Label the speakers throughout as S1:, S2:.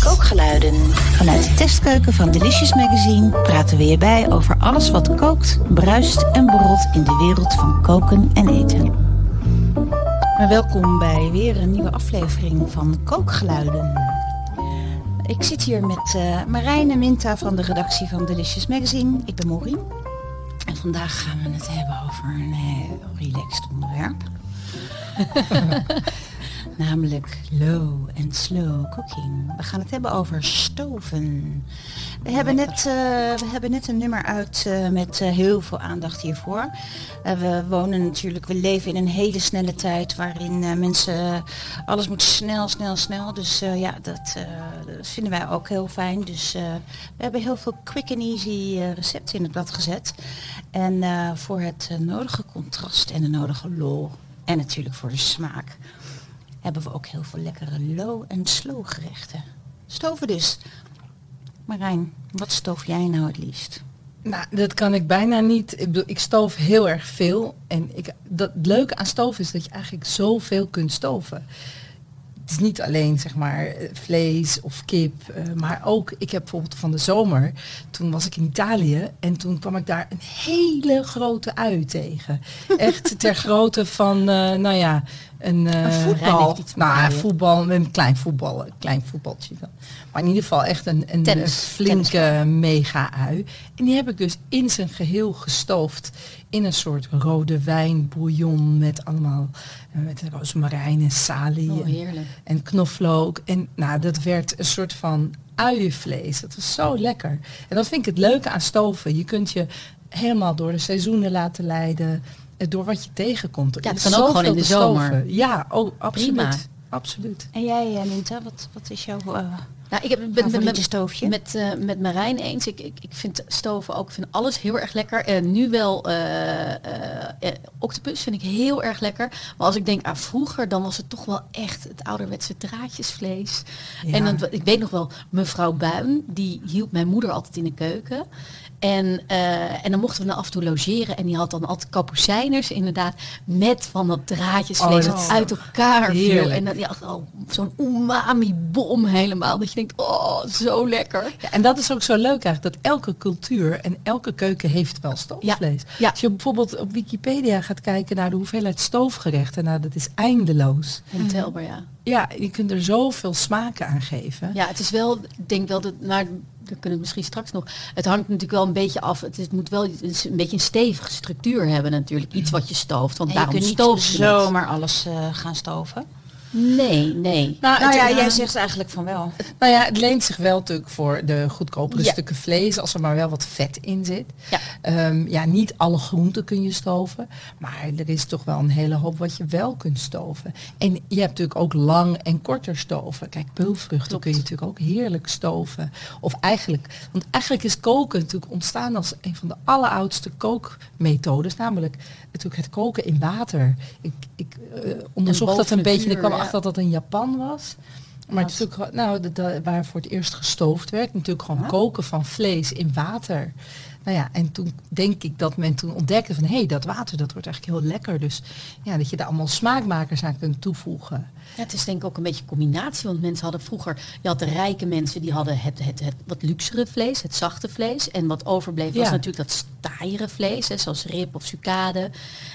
S1: Kookgeluiden. Vanuit de testkeuken van Delicious Magazine praten we je bij over alles wat kookt, bruist en borrelt in de wereld van koken en eten. Maar welkom bij weer een nieuwe aflevering van Kookgeluiden. Ik zit hier met uh, Marijn en Minta van de redactie van Delicious Magazine. Ik ben Maureen. En vandaag gaan we het hebben over een heel relaxed onderwerp. namelijk low and slow cooking. We gaan het hebben over stoven. We hebben net, uh, we hebben net een nummer uit uh, met uh, heel veel aandacht hiervoor. we wonen natuurlijk, we leven in een hele snelle tijd waarin mensen alles moet snel, snel, snel. Dus ja, dat, dat, vinden wij ook heel fijn. Dus we hebben heel veel quick and easy recepten in het blad gezet. En voor het nodige contrast en de nodige lol en natuurlijk voor de smaak hebben we ook heel veel lekkere low- en slow gerechten. Stoven dus. Marijn, wat stoof jij nou het liefst?
S2: Nou, dat kan ik bijna niet. Ik, bedoel, ik stoof heel erg veel. En ik, dat, het leuke aan stoven is dat je eigenlijk zoveel kunt stoven het is niet alleen zeg maar vlees of kip, uh, maar ook, ik heb bijvoorbeeld van de zomer, toen was ik in Italië en toen kwam ik daar een hele grote ui tegen. Echt ter grootte van, uh, nou ja, een,
S1: een voetbal.
S2: Nou, voetbal, een klein voetbal, een klein voetbaltje dan. Maar in ieder geval echt een, een, een flinke mega-ui. En die heb ik dus in zijn geheel gestoofd in een soort rode wijn bouillon met allemaal uh, met rozemarijn en salie
S1: oh,
S2: en, en, knoflook. En nou, dat werd een soort van uienvlees. Dat was zo lekker. En dat vind ik het leuke aan stoven. Je kunt je helemaal door de seizoenen laten leiden. Eh, door wat je tegenkomt.
S1: Ja, het kan ook gewoon in de zomer.
S2: Ja, oh, absoluut. Prima. Absoluut.
S1: En jij, Minta, wat, wat is jouw... Uh,
S3: nou, ik heb met, met, stoofje. Met, uh, met Marijn eens. Ik, ik, ik vind stoven ook, vind alles heel erg lekker. En nu wel uh, uh, octopus vind ik heel erg lekker. Maar als ik denk aan vroeger, dan was het toch wel echt het ouderwetse draadjesvlees. Ja. En dan, ik weet nog wel, mevrouw Buin, die hielp mijn moeder altijd in de keuken. En, uh, en dan mochten we dan af en toe logeren. En die had dan altijd kapucijners inderdaad. Met van dat draadjesvlees oh, dat uit elkaar viel. En dan ja, oh, zo'n umami bom helemaal. Dat je denkt, oh, zo lekker.
S2: Ja, en dat is ook zo leuk eigenlijk. Dat elke cultuur en elke keuken heeft wel stoofvlees. Ja. Als je bijvoorbeeld op Wikipedia gaat kijken naar de hoeveelheid stoofgerechten. Nou, dat is eindeloos.
S3: Ontelbaar, ja.
S2: Ja, je kunt er zoveel smaken aan geven.
S3: Ja, het is wel, ik denk wel dat, maar dat kunnen we misschien straks nog. Het hangt natuurlijk wel een beetje af. Het, is, moet wel een, een beetje een stevige structuur hebben natuurlijk. Iets wat je stooft. Want
S1: en
S3: daarom
S1: je kunt niet zomaar alles uh, gaan stoven.
S3: Nee, nee.
S1: Nou, nou ja, jij zegt eigenlijk van wel.
S2: Nou ja, het leent zich wel natuurlijk voor de goedkopere ja. stukken vlees, als er maar wel wat vet in zit. Ja. Um, ja, niet alle groenten kun je stoven, maar er is toch wel een hele hoop wat je wel kunt stoven. En je hebt natuurlijk ook lang en korter stoven. Kijk, peulvruchten Klopt. kun je natuurlijk ook heerlijk stoven. Of eigenlijk, want eigenlijk is koken natuurlijk ontstaan als een van de alleroudste kookmethodes, namelijk natuurlijk het koken in water. Ik, ik uh, onderzocht dat een beetje, kwam dat dat in Japan was. Maar het is ook, nou, de, de, waar voor het eerst gestoofd werd, natuurlijk gewoon koken van vlees in water. Nou ja, en toen denk ik dat men toen ontdekte van hé, hey, dat water dat wordt eigenlijk heel lekker. Dus ja, dat je daar allemaal smaakmakers aan kunt toevoegen.
S3: Ja, het is denk ik ook een beetje een combinatie. Want mensen hadden vroeger, je had de rijke mensen die hadden het, het, het wat luxere vlees, het zachte vlees. En wat overbleef was ja. natuurlijk dat taaiere vlees, hè, zoals rib of sucade.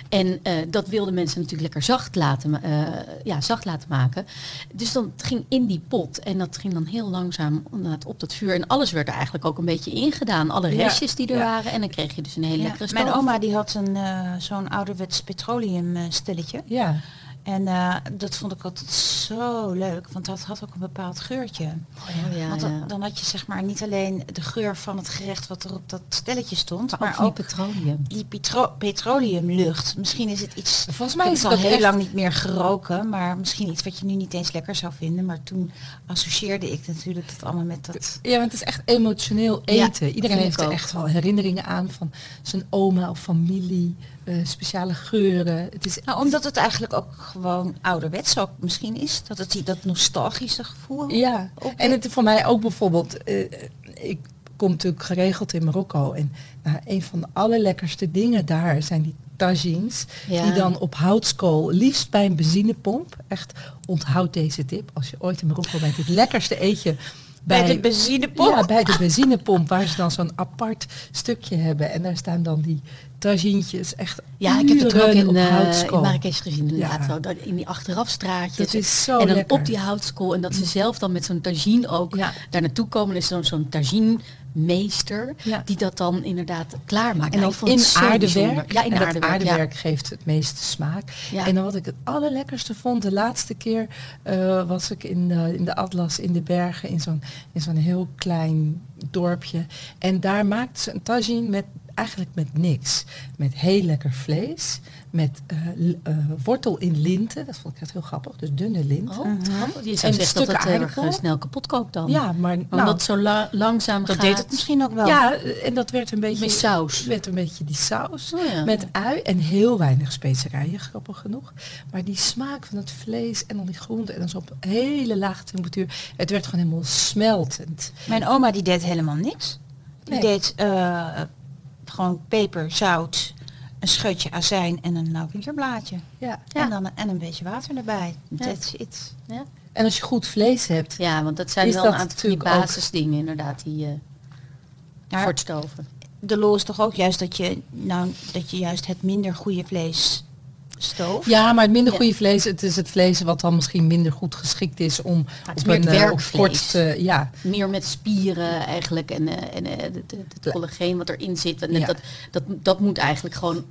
S3: En uh, dat wilden mensen natuurlijk lekker zacht laten, uh, ja, zacht laten maken. Dus dan ging in die pot en dat ging dan heel langzaam op dat vuur. En alles werd er eigenlijk ook een beetje ingedaan. Alle restjes ja. die er. Waren. En dan kreeg je dus een hele lekkere
S1: Mijn oma die had een uh, zo'n ouderwets petroleumstelletje.
S2: Ja.
S1: En uh, dat vond ik altijd zo leuk, want dat had ook een bepaald geurtje.
S3: Oh, ja,
S1: want dan, had je zeg maar niet alleen de geur van het gerecht wat er op dat stelletje stond,
S3: maar,
S1: maar
S3: ook,
S1: ook
S3: petroleum.
S1: die petro petroleumlucht. Misschien is het iets.
S2: Volgens mij is
S1: het al heel echt... lang niet meer geroken, maar misschien iets wat je nu niet eens lekker zou vinden. Maar toen associeerde ik natuurlijk dat allemaal met dat.
S2: Ja, want het is echt emotioneel eten. Ja, Iedereen heeft er echt wel herinneringen aan van zijn oma of familie. Uh, speciale geuren. Het is
S1: nou, omdat het eigenlijk ook gewoon ouderwets ook misschien is. Dat het die, dat nostalgische gevoel.
S2: Ja, en het voor mij ook bijvoorbeeld. Uh, ik kom natuurlijk geregeld in Marokko. En nou, een van de allerlekkerste dingen daar zijn die tagines. Die dan op houtskool, liefst bij een benzinepomp. Echt onthoud deze tip. Als je ooit in Marokko bent, het lekkerste eetje
S1: bij, de benzinepomp?
S2: Ja, bij de benzinepomp, waar ze dan zo'n apart stukje hebben. En daar staan dan die tagientjes echt
S3: Ja, ik heb het ook in, uh, in Marrakesh gezien inderdaad. Ja. Zo, in die achterafstraatjes.
S2: Dat is zo
S3: En dan
S2: lekker.
S3: op die houtskool. En dat ze zelf dan met zo'n tagine ook daar naartoe komen. is dan zo'n tagine meester die dat dan inderdaad klaarmaakt.
S2: En dan in aardewerk. Ja, in en aardewerk, aardewerk geeft het meeste smaak. En dan wat ik het allerlekkerste vond, de laatste keer uh, was ik in de, in de Atlas in de bergen in zo'n in zo'n heel klein dorpje. En daar maakte ze een tagine met eigenlijk met niks. Met heel lekker vlees, met uh, uh, wortel in linten, dat vond ik echt heel grappig, dus dunne linten. Oh,
S3: uh-huh. Je zou zeggen dat het erg snel kapot kookt dan.
S2: Ja, maar
S3: omdat nou, het zo la langzaam
S1: dat
S3: gaat.
S1: deed het misschien ook wel.
S2: Ja, en dat werd een beetje
S3: met saus.
S2: Werd een beetje die saus oh, ja. met ui en heel weinig specerijen, grappig genoeg. Maar die smaak van het vlees en dan die groenten en dan zo op hele lage temperatuur, het werd gewoon helemaal smeltend.
S1: Mijn oma die deed helemaal niks. Die nee. deed gewoon peper, zout, een scheutje azijn en een laurierblaadje.
S2: Ja.
S1: En dan en een beetje water erbij. Ja. That's it.
S2: Ja. En als je goed vlees hebt.
S3: Ja, want dat zijn wel een aantal van basisdingen inderdaad die uh, ja, voor het stoven.
S1: De lol is toch ook juist dat je nou dat je juist het minder goede vlees stoof.
S2: Ja, maar het minder goede vlees, het is het vlees wat dan misschien minder goed geschikt is om
S3: op een uh, kort
S2: uh, ja.
S3: Meer met spieren eigenlijk en, uh, en het, het collageen wat erin zit. En ja. dat, dat, dat moet eigenlijk gewoon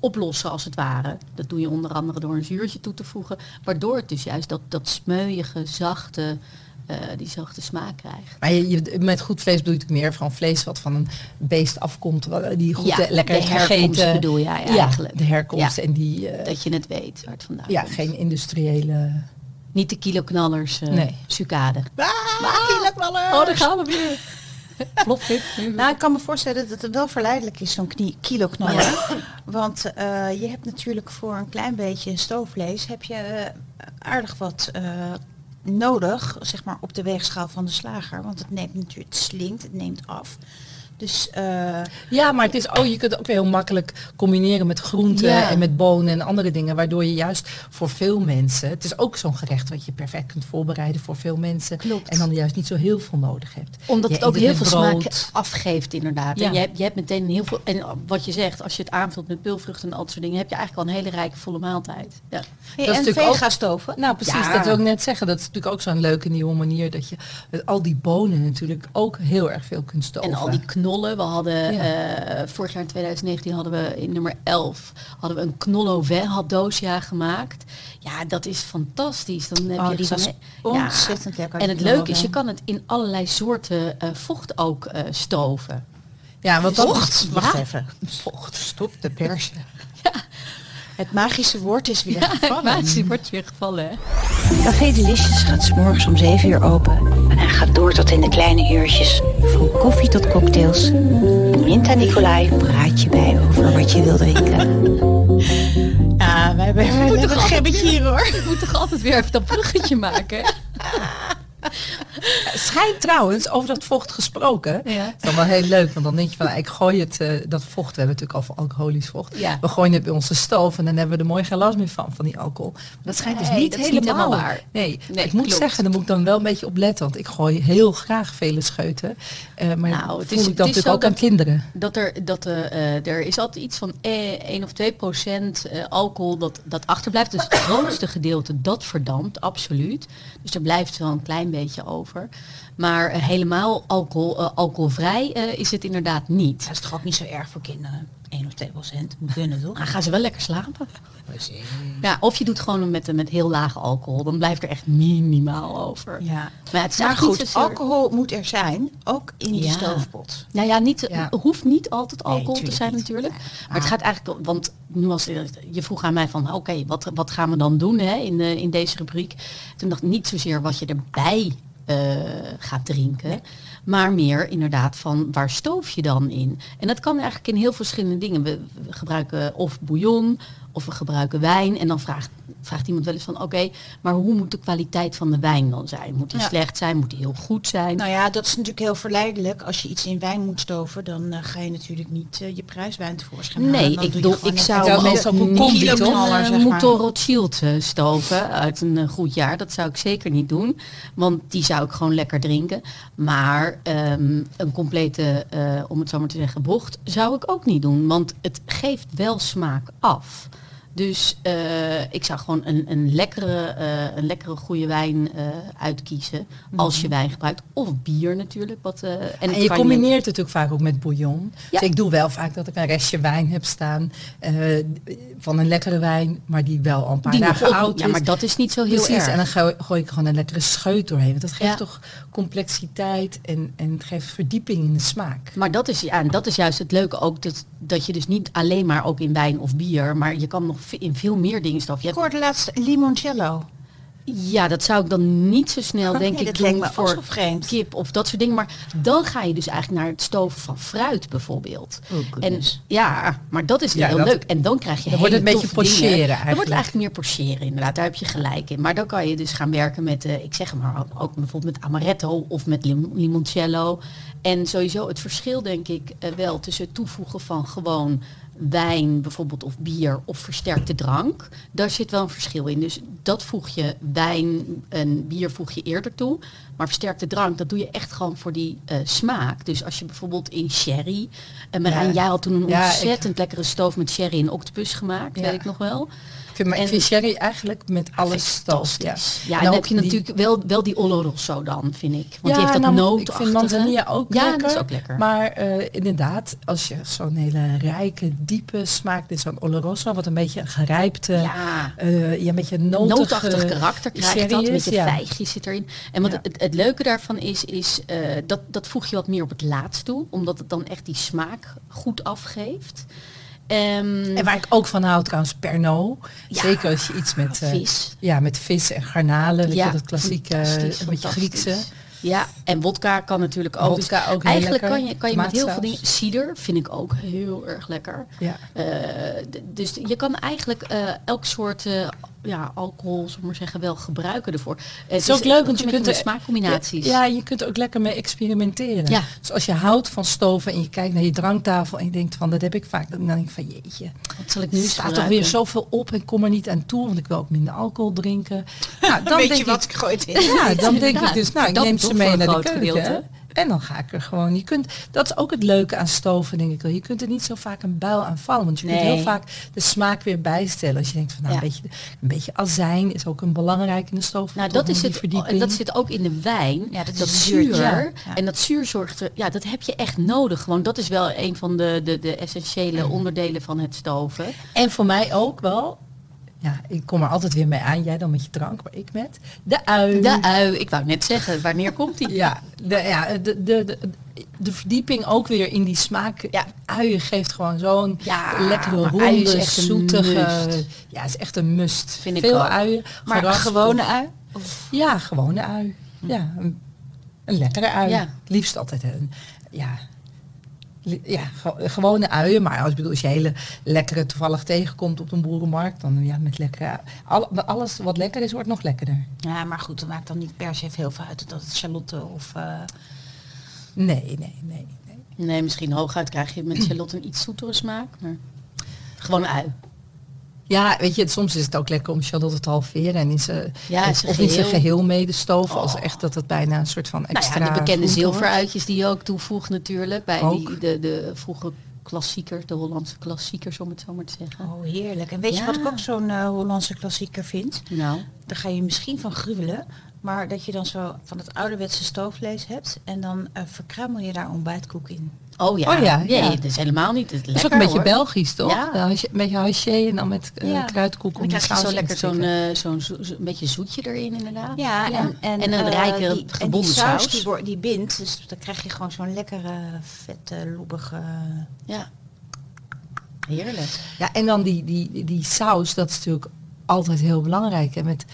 S3: oplossen als het ware. Dat doe je onder andere door een zuurtje toe te voegen. Waardoor het dus juist dat, dat smeuïge, zachte, uh, die zachte smaak krijgt.
S2: Maar je, je, met goed vlees bedoel je meer van vlees wat van een beest afkomt, wat, die goed
S3: ja,
S2: lekker
S3: de herkomst gegeten. bedoel jij ja, eigenlijk.
S2: de herkomst ja. en die...
S3: Uh, dat je het weet waar het vandaan
S2: Ja,
S3: komt.
S2: geen industriële...
S3: Niet de kiloknallers uh, nee. sucade.
S1: Ah, kiloknallers!
S3: Oh, daar gaan we weer.
S1: Nou, ik kan me voorstellen dat het wel verleidelijk is, zo'n kiloknaller. Ja. Want uh, je hebt natuurlijk voor een klein beetje stoofvlees, heb je uh, aardig wat uh, nodig, zeg maar, op de weegschaal van de slager. Want het neemt natuurlijk, het slinkt, het neemt af. Dus, uh,
S2: ja, maar het is, oh, je kunt het ook heel makkelijk combineren met groenten ja. en met bonen en andere dingen. Waardoor je juist voor veel mensen, het is ook zo'n gerecht wat je perfect kunt voorbereiden voor veel mensen.
S3: Klopt.
S2: En dan juist niet zo heel veel nodig hebt.
S3: Omdat je het ook heel veel brood. smaak afgeeft inderdaad. Ja. En je hebt, je hebt meteen heel veel, en wat je zegt, als je het aanvult met pulvruchten en al dat soort dingen, heb je eigenlijk al een hele rijke volle maaltijd. Ja.
S1: Hey, dat en is vegastoven.
S2: Nou precies, ja. dat wil ik net zeggen. Dat is natuurlijk ook zo'n leuke nieuwe manier dat je met al die bonen natuurlijk ook heel erg veel kunt stoven.
S3: En al die knollen. We hadden ja. uh, vorig jaar in 2019 hadden we in nummer 11 hadden we een knollo had doosja gemaakt. Ja, dat is fantastisch. Dan heb
S1: oh,
S3: je
S1: die was ontzettend ja. lekker.
S3: En het leuke is, je kan het in allerlei soorten uh, vocht ook uh, stoven.
S2: Ja, wat
S1: vocht?
S2: Dat, wacht even. Vocht, stop de persje.
S1: ja. Het magische woord is weer gevallen.
S3: Het magische woord is weer gevallen, hè?
S1: Café Delicious gaat s morgens om 7 uur open. En hij gaat door tot in de kleine uurtjes. Van koffie tot cocktails. Minta Nicolai praat je bij over wat je wil drinken. Ja, wij hebben, we hebben een gebbetje hier hoor.
S3: Ik moet toch altijd weer even dat bruggetje maken.
S2: Schijnt trouwens, over dat vocht gesproken.
S3: Ja.
S2: Dat is dan wel heel leuk, want dan denk je van, ik gooi het, uh, dat vocht, we hebben natuurlijk al van alcoholisch vocht.
S3: Ja.
S2: We gooien het bij onze stoof en dan hebben we er mooi geen last meer van, van die alcohol. Maar dat schijnt dus niet, helemaal.
S3: niet helemaal waar.
S2: Nee,
S3: nee
S2: ik moet
S3: klopt.
S2: zeggen, dan moet ik dan wel een beetje op letten, want ik gooi heel graag vele scheuten. Uh, maar
S3: nou, het
S2: voel
S3: is,
S2: ik dat
S3: het is
S2: natuurlijk ook
S3: dat,
S2: aan kinderen.
S3: Dat er, dat, uh, er is altijd iets van 1 of 2 procent alcohol dat, dat achterblijft. Dus het grootste gedeelte dat verdampt, absoluut. Dus er blijft wel een klein beetje over. Maar uh, helemaal alcohol, uh, alcoholvrij uh, is het inderdaad niet.
S1: Dat is toch ook niet zo erg voor kinderen? 1 of 2 procent moet kunnen, toch?
S3: Dan gaan ze wel lekker slapen.
S1: Precies.
S3: Ja, of je doet gewoon met, met heel lage alcohol. Dan blijft er echt minimaal over.
S1: Ja.
S3: Maar het is
S1: maar goed, zozeer... alcohol moet er zijn, ook in
S3: ja.
S1: stoofpot.
S3: Nou ja, niet, ja. hoeft niet altijd alcohol
S1: nee,
S3: te zijn
S1: niet.
S3: natuurlijk.
S1: Ja.
S3: Maar het gaat eigenlijk, want nu was je vroeg aan mij van, oké, okay, wat, wat gaan we dan doen hè, in, de, in deze rubriek? Toen dacht ik niet zozeer wat je erbij uh, gaat drinken. Maar meer inderdaad van waar stoof je dan in? En dat kan eigenlijk in heel verschillende dingen. We gebruiken of bouillon of we gebruiken wijn. En dan vraagt, vraagt iemand wel eens van oké, maar hoe moet de kwaliteit van de wijn dan zijn? Moet die slecht zijn? Moet die heel goed zijn?
S1: Nou ja, dat is natuurlijk heel verleidelijk. Als je iets in wijn moet stoven, dan uh, ga je natuurlijk niet uh, je prijswijn tevoorschijn
S3: Nee, ik, bedoel, ik zou ook niet een Mouton Rothschild uh, stoven uit een goed jaar. Dat zou ik zeker niet doen. Want die zou ik gewoon lekker drinken. Maar um, een complete, om het zo maar te zeggen, bocht zou ik ook niet doen. Want het geeft wel smaak af. Dus uh, ik zou gewoon een, een, lekkere, uh, een lekkere goede wijn uh, uitkiezen als je mhm. wijn gebruikt. Of bier natuurlijk. Wat,
S2: en, en je combineert het natuurlijk vaak ook met bouillon. Ja. Dus ik doe wel vaak dat ik een restje wijn heb staan van een lekkere wijn, maar die wel al een paar dagen oud is.
S3: Ja, maar dat is niet zo heel Precies,
S2: erg. En dan gooi, gooi, ik gewoon een lekkere scheut doorheen. Want dat geeft toch complexiteit en, en het geeft verdieping in de smaak.
S3: Maar dat is, ja, en dat is juist het leuke ook, dat, dat je dus niet alleen maar ook in wijn of bier, maar je kan nog in veel meer dingen stoffen.
S1: Ik hoorde laatst limoncello.
S3: Ja, dat zou ik dan niet zo snel, denk ik, doen voor
S1: vreemd.
S3: kip of dat soort dingen. Maar dan ga je dus eigenlijk naar het stoven van fruit bijvoorbeeld.
S1: Oh, en
S3: ja, maar dat is heel leuk. En dan krijg je dan
S2: wordt het een beetje pocheren eigenlijk.
S3: Dan wordt het eigenlijk meer pocheren inderdaad. Daar heb je gelijk in. Maar dan kan je dus gaan werken met, uh, ik zeg maar, ook bijvoorbeeld met amaretto of met limoncello. En sowieso het verschil denk ik uh, wel tussen het toevoegen van gewoon wijn bijvoorbeeld of bier of versterkte drank, daar zit wel een verschil in. Dus dat voeg je wijn en bier voeg je eerder toe. Maar versterkte drank, dat doe je echt gewoon voor die uh, smaak. Dus als je bijvoorbeeld in sherry. En Marijn, ja. jij had toen een ontzettend lekkere stoof met sherry en octopus gemaakt, weet ik nog wel
S2: maar en, ik vind sherry eigenlijk met alles stof. Ja,
S3: ja en dan heb je natuurlijk wel, wel die Oloroso dan, vind ik. Want die heeft dat nou, Ik vind
S2: manzanilla ook
S3: ja,
S2: lekker.
S3: dat is ook lekker.
S2: Maar uh, inderdaad, als je zo'n hele rijke, diepe smaak, dit zo'n Oloroso, wat een beetje gerijpte, ja, uh, ja een beetje
S3: nootachtig karakter krijgt dat, met je ja. zit erin. En wat het, het, leuke daarvan is, is uh, dat, dat voeg je wat meer op het laatst toe, omdat het dan echt die smaak goed afgeeft.
S2: Um, en waar ik ook van houd trouwens, Pernod. Zeker als je iets met uh, vis. Ja, met vis en garnalen. Ja, dat klassieke, een beetje Griekse.
S3: Ja, en wodka kan natuurlijk ook. Wodka ook eigenlijk kan je, kan je met heel veel dingen. Cider vind ik ook heel erg lekker. Ja. Uh, dus je kan eigenlijk uh, elk soort uh, ja, alcohol, zullen maar zeggen, wel gebruiken ervoor.
S2: Het is, ook leuk, want je kunt
S3: er smaakcombinaties.
S2: Ja, je kunt er ook lekker mee experimenteren. Ja. Dus als je houdt van stoven en je kijkt naar je dranktafel en je denkt van dat heb ik vaak, dan denk ik van jeetje,
S3: wat zal ik nu
S2: staat toch weer zoveel op en kom er niet aan toe, want ik wil ook minder alcohol drinken.
S1: Nou, dan Weet denk je wat ik gooit in?
S2: Ja, dan denk ik dus, nou, ik neem mee naar de keuken. En dan ga ik er gewoon. Je kunt, dat is ook het leuke aan stoven, denk ik wel. Je kunt er niet zo vaak een buil aan vallen. Want je kunt heel vaak de smaak weer bijstellen. Als je denkt van nou, een, beetje, een beetje azijn is ook een belangrijk in de stoof.
S3: Nou, dat is het. En dat zit ook in de wijn. Ja, dat, dat zuur. Ja. En dat zuur zorgt er. Ja, dat heb je echt nodig. Gewoon dat is wel een van de, de, de essentiële onderdelen van het stoven.
S2: En voor mij ook wel ja, ik kom er altijd weer mee aan. Jij dan met je drank, maar ik met de ui.
S3: De ui. Ik wou net zeggen, wanneer komt die?
S2: Ja, de, ja de, de, de, de verdieping ook weer in die smaak. Ja, uien geeft gewoon zo'n ja, lekkere, ronde, zoetige... Ja, het is echt een must. Vind Veel ik ook. uien.
S3: Maar een gewone ui?
S2: Ja, gewone ui. Ja, een, een lekkere ui. Ja. Liefst altijd een... Ja, ja, gewone uien. Maar als, bedoel, als je hele lekkere toevallig tegenkomt op een boerenmarkt, dan ja, met lekkere... alles wat lekker is, wordt nog lekkerder.
S1: Ja, maar goed, dat maakt dan niet per se heel veel uit dat het Charlotte of... Uh...
S2: Nee, nee, nee, nee.
S3: Nee, misschien hooguit krijg je met Charlotte een iets zoetere smaak, maar gewoon ui.
S2: Ja, weet je, soms is het ook lekker om Charlotte te halveren en in ze, ja, of geheel. in zijn geheel mee te stoven. Oh. Als echt dat het bijna een soort van extra...
S3: Nou ja, de bekende zilveruitjes die je ook toevoegt natuurlijk. Bij die, de, de vroege klassieker, de Hollandse klassiekers om het zo maar te zeggen.
S1: Oh, heerlijk. En weet je wat ik ook zo'n uh, Hollandse klassieker vind?
S3: Nou.
S1: Daar ga je misschien van gruwelen. Maar dat je dan zo van het ouderwetse stoofvlees hebt en dan uh, verkruimel je daar ontbijtkoek in.
S3: Oh ja, oh, ja, nee, ja. dat is helemaal niet. Het
S2: is, is ook een beetje Belgisch, toch? Ja. Een beetje haché en dan met uh, kruidkoek.
S3: Dan krijg je zo lekker zo'n uh, zo'n zo, zo, beetje zoetje erin inderdaad.
S1: Ja, En, en,
S3: en, een uh, rijke die, gebonden die saus.
S1: saus. Die, die bindt, dus dan krijg je gewoon zo'n lekkere, vette, loebige...
S3: Ja. Heerlijk.
S2: Ja, en dan die, die, die saus, dat is natuurlijk altijd heel belangrijk. En met,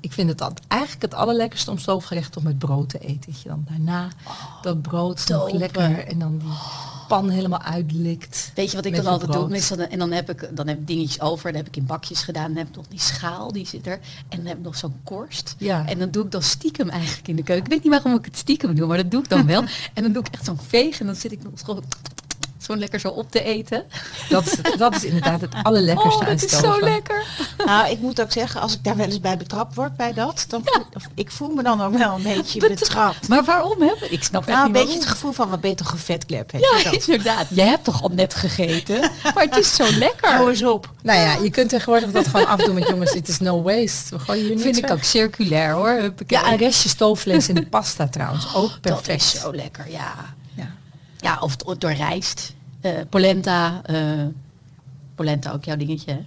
S2: ik vind het eigenlijk het allerlekkerste om stoofgerecht om met brood te eten. Dat je dan daarna oh, dat brood nog lekker en dan die pan helemaal uitlikt.
S3: Weet je wat ik dan altijd doe? Meestal, en dan heb ik dan heb ik dingetjes over. Dan heb ik in bakjes gedaan. Dan heb ik nog die schaal, die zit er. En dan heb ik nog zo'n korst. Ja. En dan doe ik dan stiekem eigenlijk in de keuken. Ik weet niet waarom ik het stiekem doe, maar dat doe ik dan wel. en dan doe ik echt zo'n veeg. En dan zit ik nog gewoon zo lekker zo op te eten.
S2: Dat, dat is inderdaad het allerlekkerste
S3: oh, dat is zo lekker.
S1: Nou, ik moet ook zeggen, als ik daar wel eens bij betrapt word bij dat, dan voel, ik voel me dan ook wel een beetje betrapt.
S3: Maar waarom heb ik? snap nou,
S1: een beetje het gevoel van wat beter gevetklep.
S3: Ja, inderdaad. Jij hebt toch al net gegeten? Maar het is zo lekker.
S1: Hou eens op.
S2: Nou ja, je kunt tegenwoordig dat gewoon afdoen met jongens. Het is no waste. We gooien
S3: je Vind ik ook circulair hoor.
S2: Ja, een restje stoofvlees in de pasta trouwens. Ook perfect. Dat
S3: is zo lekker, ja. Ja, ja of door rijst. Uh, polenta. Uh, polenta ook jouw dingetje, hè?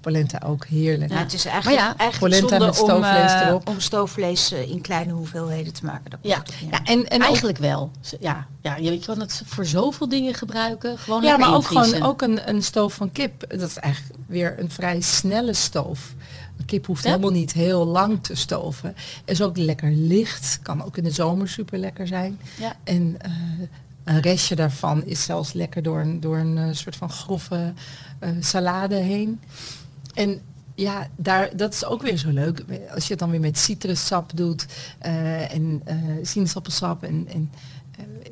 S2: Polenta ook heerlijk.
S1: Ja, het is eigenlijk, ja, eigenlijk polenta met stoofvlees om, uh, erop. om stoofvlees in kleine hoeveelheden te maken. Dat
S3: ja. ja, en, en eigenlijk wel. Ja, ja, je kan het voor zoveel dingen gebruiken. Gewoon
S2: ja, maar ook gewoon ook een, een stoof van kip. Dat is eigenlijk weer een vrij snelle stoof. Een kip hoeft helemaal niet heel lang te stoven. Is ook lekker licht. Kan ook in de zomer super lekker zijn. Ja. En een restje daarvan is zelfs lekker door een, door een uh, soort van grove uh, salade heen. En ja, daar, dat is ook weer zo leuk. Als je het dan weer met citrussap doet uh, en sinaasappelsap en, en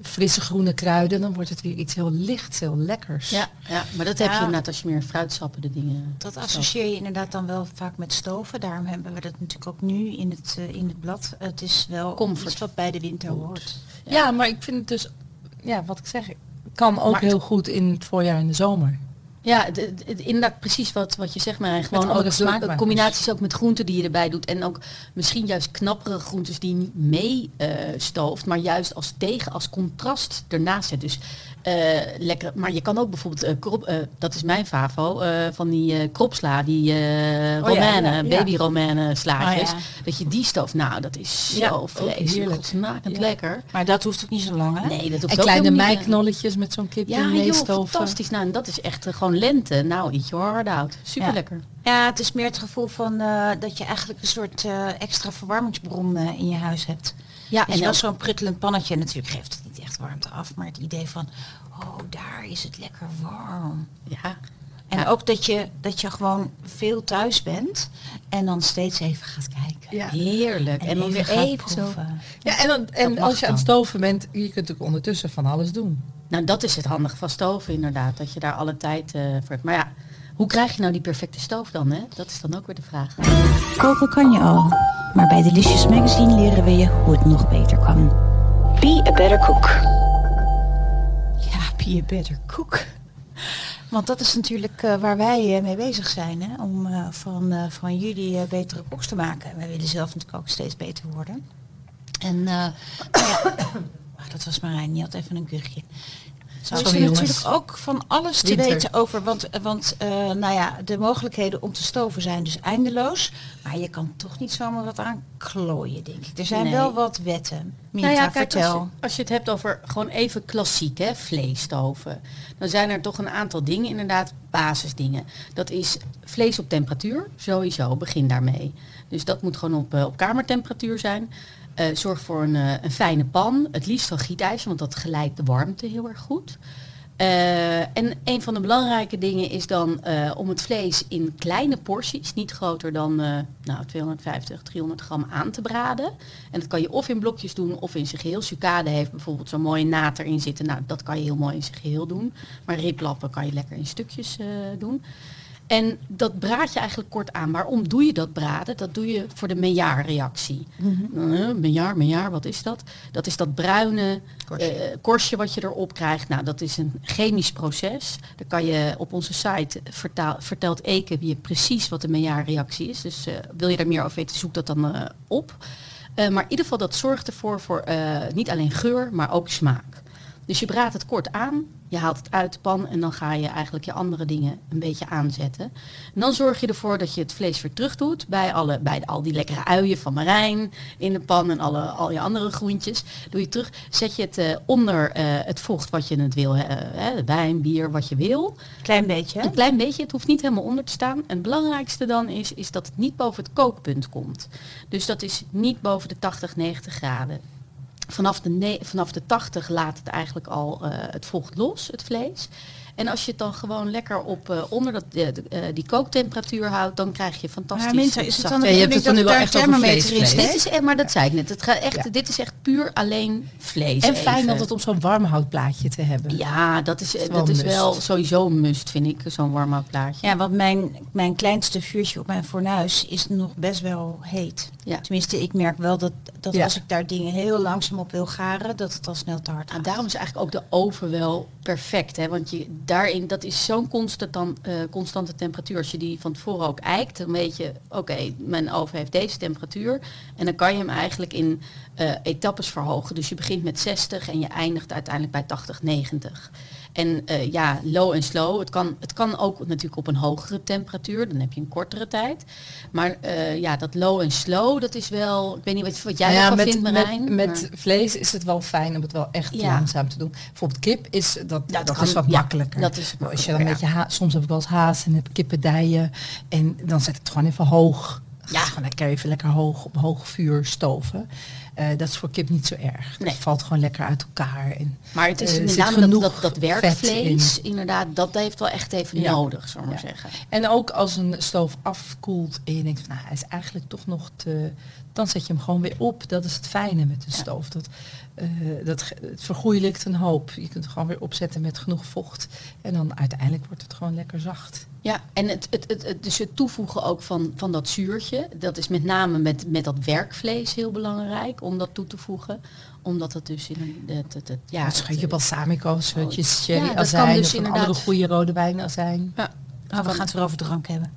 S2: frisse groene kruiden, dan wordt het weer iets heel lichts, heel lekkers.
S3: Ja, ja maar dat heb je inderdaad als je meer fruitsappen de dingen.
S1: Dat associeer je inderdaad dan wel vaak met stoven. Daarom hebben we dat natuurlijk ook nu in het, in het blad. Het is wel
S3: Comfort.
S1: wat bij de winter hoort.
S2: Ja. ja, maar ik vind het dus ja, wat ik zeg, kan ook heel goed in het voorjaar en de zomer.
S3: Ja, inderdaad precies wat, wat je zegt, maar gewoon ook de, combinaties ook met groenten die je erbij doet. En ook misschien juist knappere groentes die je niet mee uh, stooft, maar juist als tegen, als contrast ernaast zet. Dus uh, lekker. Maar je kan ook bijvoorbeeld, uh, krop, uh, dat is mijn favo, van die kropsla, die oh, romaine, ja, ja, baby romaine slaatjes. Oh, dat je die stof, nou dat is zo vleeselijk, smakend lekker.
S1: Maar dat hoeft ook niet zo lang hè?
S3: Nee, dat hoeft
S2: en kleine meiknolletjes met zo'n kip
S3: ja, joh, fantastisch. Nou, en dat is echt gewoon lente. Nou, eat your heart out. Super lekker.
S1: Ja, het is meer het gevoel van dat je eigenlijk een soort extra verwarmingsbron in je huis hebt. Ja, en wel zo'n pruttelend pannetje natuurlijk geeft het niet echt warmte af, maar het idee van, oh, daar is het lekker warm. Ja. En ook dat je, dat je gewoon veel thuis bent en dan steeds even gaat kijken.
S3: Ja. Heerlijk. En, dan weer even zo.
S2: Ja, en, dan, en als je aan het stoven bent, je kunt natuurlijk ondertussen van alles doen.
S3: Nou, dat is het handige van stoven inderdaad. Dat je daar alle tijd uh, voor hebt. Maar ja, hoe krijg je nou die perfecte stoof dan? Hè? Dat is dan ook weer de vraag.
S1: Koken kan je al. Maar bij Delicious Magazine leren we je hoe het nog beter kan. Be a better cook. Ja, be a better cook. Want dat is natuurlijk uh, waar wij uh, mee bezig zijn. Hè? Om uh, van, van jullie betere koks te maken. Wij willen zelf natuurlijk ook steeds beter worden. En ja, dat was Marijn, die had even een kuchje. Zo is natuurlijk ook van alles te weten over. Want, want uh, nou ja, de mogelijkheden om te stoven zijn dus eindeloos. Maar je kan toch niet zomaar wat aan klooien, denk ik. Er zijn wel wat wetten. Mita, nou ja, kijk, vertel.
S3: Als je, als je, het hebt over gewoon even klassiek, hè, vleesstoven. Dan zijn er toch een aantal dingen, inderdaad, basisdingen. Dat is vlees op temperatuur, sowieso, begin daarmee. Dus dat moet gewoon op, uh, op kamertemperatuur zijn. Uh, zorg voor een, uh, een, fijne pan, het liefst van gietijzer, want dat geleidt de warmte heel erg goed. Uh, en een van de belangrijke dingen is dan om het vlees in kleine porties, niet groter dan nou, 250, 300 gram aan te braden. En dat kan je of in blokjes doen of in zijn geheel. Sucade heeft bijvoorbeeld zo'n mooie naad erin zitten. Nou, dat kan je heel mooi in zijn geheel doen. Maar riplappen kan je lekker in stukjes doen. En dat braad je eigenlijk kort aan. Waarom doe je dat braden? Dat doe je voor de Maillard-reactie. Mm -hmm. wat is dat? Dat is dat bruine korstje. Uh, korstje wat je erop krijgt. Nou, dat is een chemisch proces. Dan kan je op onze site vertaal, vertelt Eke je precies wat de Maillard-reactie is. Dus uh, wil je daar meer over weten, zoek dat dan op. maar in ieder geval, dat zorgt ervoor voor niet alleen geur, maar ook smaak. Dus je braadt het kort aan, je haalt het uit de pan en dan ga je eigenlijk je andere dingen een beetje aanzetten. En dan zorg je ervoor dat je het vlees weer terug doet bij, alle, bij al die lekkere uien van Marijn in de pan en alle, al je andere groentjes. Doe je terug, zet je het uh, onder uh, het vocht wat je het wil, uh, wijn, bier, wat je wil.
S1: Klein beetje.
S3: Een klein beetje, het hoeft niet helemaal onder te staan. En het belangrijkste dan is, is dat het niet boven het kookpunt komt. Dus dat is niet boven de 80, 90 graden. Vanaf de, vanaf de 80 laat het eigenlijk al het vocht los, het vlees. En als je het dan gewoon lekker op uh, onder dat, uh, die kooktemperatuur houdt, dan krijg je fantastisch. Maar
S1: Minta, is het dan ja, je hebt het nu wel echt thermometer in
S3: dit is, Maar dat zei ik net. Het gaat echt, Dit is echt puur alleen vlees.
S2: En fijn dat het om zo'n warmhoutplaatje te hebben.
S3: Ja, dat is, dat, dat is wel sowieso een must, vind ik, zo'n warmhoutplaatje.
S1: Ja, want mijn, mijn kleinste vuurtje op mijn fornuis is nog best wel heet. Ja. Tenminste, ik merk wel dat, dat als ik daar dingen heel langzaam op wil garen, dat het al snel te hard gaat.
S3: En daarom is eigenlijk ook de oven wel perfect. Hè? Want je, daarin, dat is zo'n constant, uh, constante temperatuur. Als je die van tevoren ook eikt, dan weet je, oké, mijn oven heeft deze temperatuur. En dan kan je hem eigenlijk in uh, etappes verhogen. Dus je begint met 60 en je eindigt uiteindelijk bij 80, 90. En uh, ja, low en slow. Het kan, het kan ook natuurlijk op een hogere temperatuur. Dan heb je een kortere tijd. Maar uh, ja, dat low en slow, dat is wel... Ik weet niet wat, wat jij ja, met, vindt, Marijn.
S2: Met, met vlees is het wel fijn om het wel echt langzaam te doen. Bijvoorbeeld kip is, dat, dat, dat is wat makkelijker. Dat is Als je dan een beetje soms heb ik wel eens haas en heb kippendijen. En dan zet het gewoon even hoog. Ja. Gewoon lekker even lekker hoog op hoog vuur stoven. Uh, dat is voor kip niet zo erg. Nee. Het valt gewoon lekker uit elkaar. En,
S3: maar het is uh, inderdaad dat, dat, dat werkvlees, inderdaad, dat heeft wel echt even nodig, zou maar zeggen.
S2: En ook als een stoof afkoelt en je denkt, nou, hij is eigenlijk toch nog te... Dan zet je hem gewoon weer op. Dat is het fijne met de stoof. Dat, uh, dat, het vergoeilijkt een hoop. Je kunt het gewoon weer opzetten met genoeg vocht. En dan uiteindelijk wordt het gewoon lekker zacht.
S3: Ja, en het, het, het, het, dus het toevoegen ook van, van dat zuurtje, dat is met name met, met dat werkvlees heel belangrijk om dat toe te voegen. Omdat het dus in een... Het, het, het,
S2: ja, het, je balsamico, scheutjes, cherry, ja, azijn, dus of andere goede rode wijn zijn.
S1: Ja. Oh, we gaan het weer over drank hebben.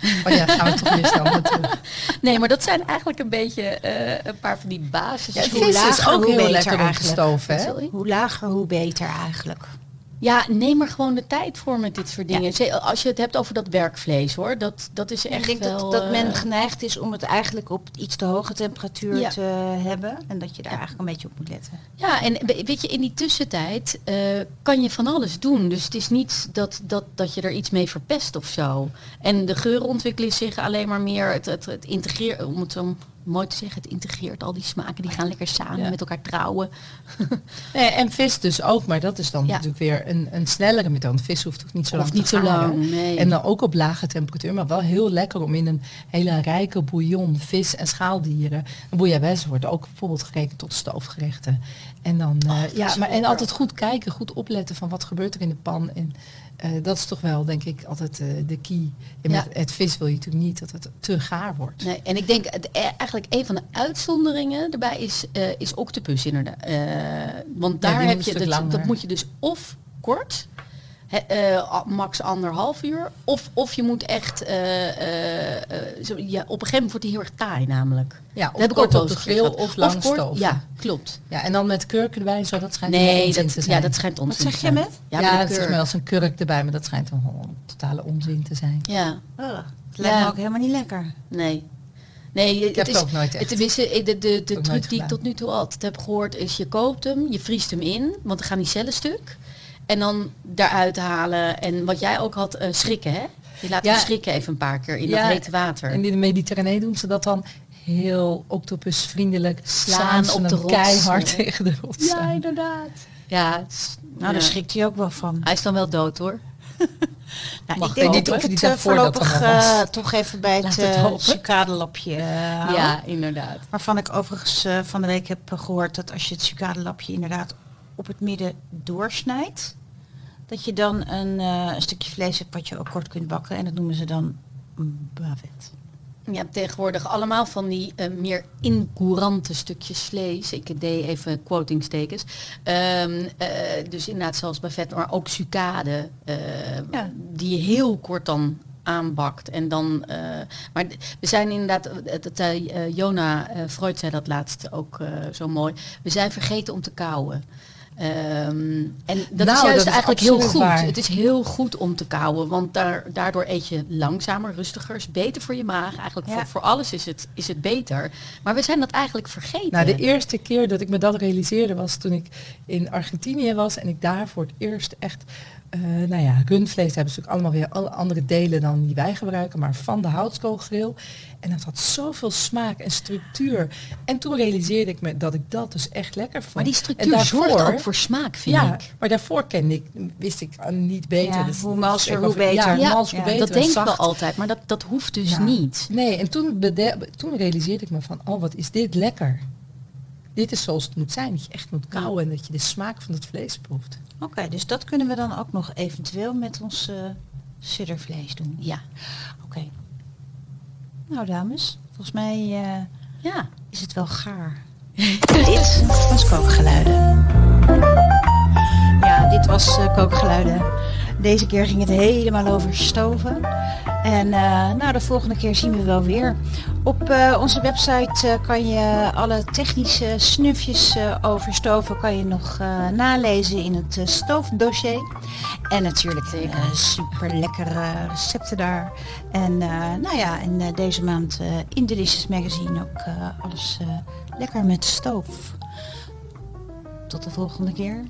S2: Oh ja, gaan we toch weer snel
S3: Nee, maar dat zijn eigenlijk een beetje uh, een paar van die basis. Ja,
S1: hoe lager, is ook hoe heel lekker hè? Hoe lager, hoe beter eigenlijk.
S3: Ja, neem er gewoon de tijd voor met dit soort dingen. Als je het hebt over dat werkvlees hoor, dat, dat is echt
S1: Ik denk
S3: wel,
S1: dat, dat men eh, geneigd is om het eigenlijk op iets te hoge temperatuur te hebben. En dat je daar eigenlijk een beetje op moet letten.
S3: Ja, en weet je, in die tussentijd uh, kan je van alles doen. Dus het is niet dat, dat, dat je er iets mee verpest of zo. En de geuren ontwikkelen zich alleen maar meer het, het, het integreren, om het zo mooi te zeggen, het integreert al die smaken, die gaan lekker samen met elkaar trouwen.
S2: nee, en vis dus ook, maar dat is dan natuurlijk weer een, een snellere methode. Vis hoeft ook niet zo lang
S3: niet zo lang. Nee.
S2: En dan ook op lage temperatuur, maar wel heel lekker om in een hele rijke bouillon, vis en schaaldieren. Een bouillabaisse wordt ook bijvoorbeeld gekeken tot stoofgerechten. En dan, oh, uh, ja, maar en altijd goed kijken, goed opletten van wat gebeurt er in de pan. En uh, dat is toch wel, denk ik, altijd uh, de key. En met het vis wil je natuurlijk niet dat het te gaar wordt.
S3: Nee, en ik denk het, e- eigenlijk een van de uitzonderingen erbij is, uh, is octopus inderdaad. want daar heb je, dat, dat moet je dus of kort uh, max anderhalf uur. Of, of je moet echt, uh, zo, ja, op een gegeven moment wordt hij heel erg taai namelijk.
S2: Ja, of heb ik ook op de grill of lang of kort,
S3: Ja, klopt.
S2: Ja, en dan met kurk erbij, zo dat schijnt
S3: nee, dat, te zijn. Ja, dat schijnt onzin
S1: Wat zeg je met?
S2: Ja, ja dat zeg maar als een kurk erbij, maar dat schijnt een totale onzin te zijn.
S3: Ja.
S1: Oh, het lijkt me ook helemaal niet lekker.
S3: Nee. Nee,
S2: ik het heb is, het ook nooit echt.
S3: De, de, de, de truc die ik tot nu toe altijd heb gehoord is je koopt hem, je vriest hem in, want dan gaan die cellen stuk. En dan daaruit halen. En wat jij ook had, uh, schrikken hè? Je laat ja. schrikken even een paar keer in dat hete water.
S2: En in de Mediterranee doen ze dat dan heel octopusvriendelijk. Slaan op de rots. keihard tegen de rots.
S3: Ja, inderdaad. Ja,
S1: nou, daar schrikt hij ook wel van.
S3: Hij is dan wel dood hoor.
S1: nou, ik denk niet of het uh, voorlopig uh, toch even bij het, uh, cicadelapje
S3: Ja, inderdaad.
S1: Waarvan ik overigens van de week heb gehoord dat als je het cicadelapje inderdaad op het midden doorsnijdt, dat je dan een, uh, een, stukje vlees hebt wat je ook kort kunt bakken. En dat noemen ze dan bavet.
S3: Je hebt tegenwoordig allemaal van die uh, meer incourante stukjes vlees. Ik deed even quotingstekens. Um, uh, dus inderdaad zoals bavet, maar ook sucade. Ja. Die je heel kort dan aanbakt. En dan, uh, maar we zijn inderdaad, uh, Jona Freud zei dat laatst ook zo mooi. We zijn vergeten om te kauwen. Um, en dat nou, is juist eigenlijk heel goed. Het is heel goed om te kauwen, want daar, daardoor eet je langzamer, rustiger. Is beter voor je maag. Eigenlijk voor, voor alles is het, is het beter. Maar we zijn dat eigenlijk vergeten.
S2: Nou, de eerste keer dat ik me dat realiseerde was toen ik in Argentinië was en ik daar voor het eerst echt uh, nou ja, rundvlees hebben ze ook allemaal weer alle andere delen dan die wij gebruiken, maar van de houtskoolgrill. En dat had zoveel smaak en structuur. En toen realiseerde ik me dat ik dat dus echt lekker vond.
S3: Maar die structuur daarvoor, zorgt ook voor smaak, vind
S2: ja,
S3: ik.
S2: Maar daarvoor kende ik, wist ik niet beter.
S1: Ja, dus hoe malser, hoe beter. Ja,
S3: ja, malser, beter. Dat denken we altijd, maar dat, dat hoeft dus niet.
S2: Nee, en toen, toen realiseerde ik me van, oh wat is dit lekker. Dit is zoals het moet zijn. Dat je echt moet kauwen en dat je de smaak van het vlees proeft.
S1: Oké, dus dat kunnen we dan ook nog eventueel met ons uh, siddervlees doen.
S3: Ja.
S1: Oké. Nou dames, volgens mij uh, ja. is het wel gaar. dit was kookgeluiden. Ja, dit was uh, kookgeluiden. Deze keer ging het helemaal over stoven. En uh, nou, de volgende keer zien we wel weer. Op uh, onze website kan je alle technische snufjes over stoven kan je nog nalezen in het stoofdossier. En natuurlijk super lekkere recepten daar. En nou ja, en deze maand in Delicious Magazine ook alles lekker met stoof. Tot de volgende keer.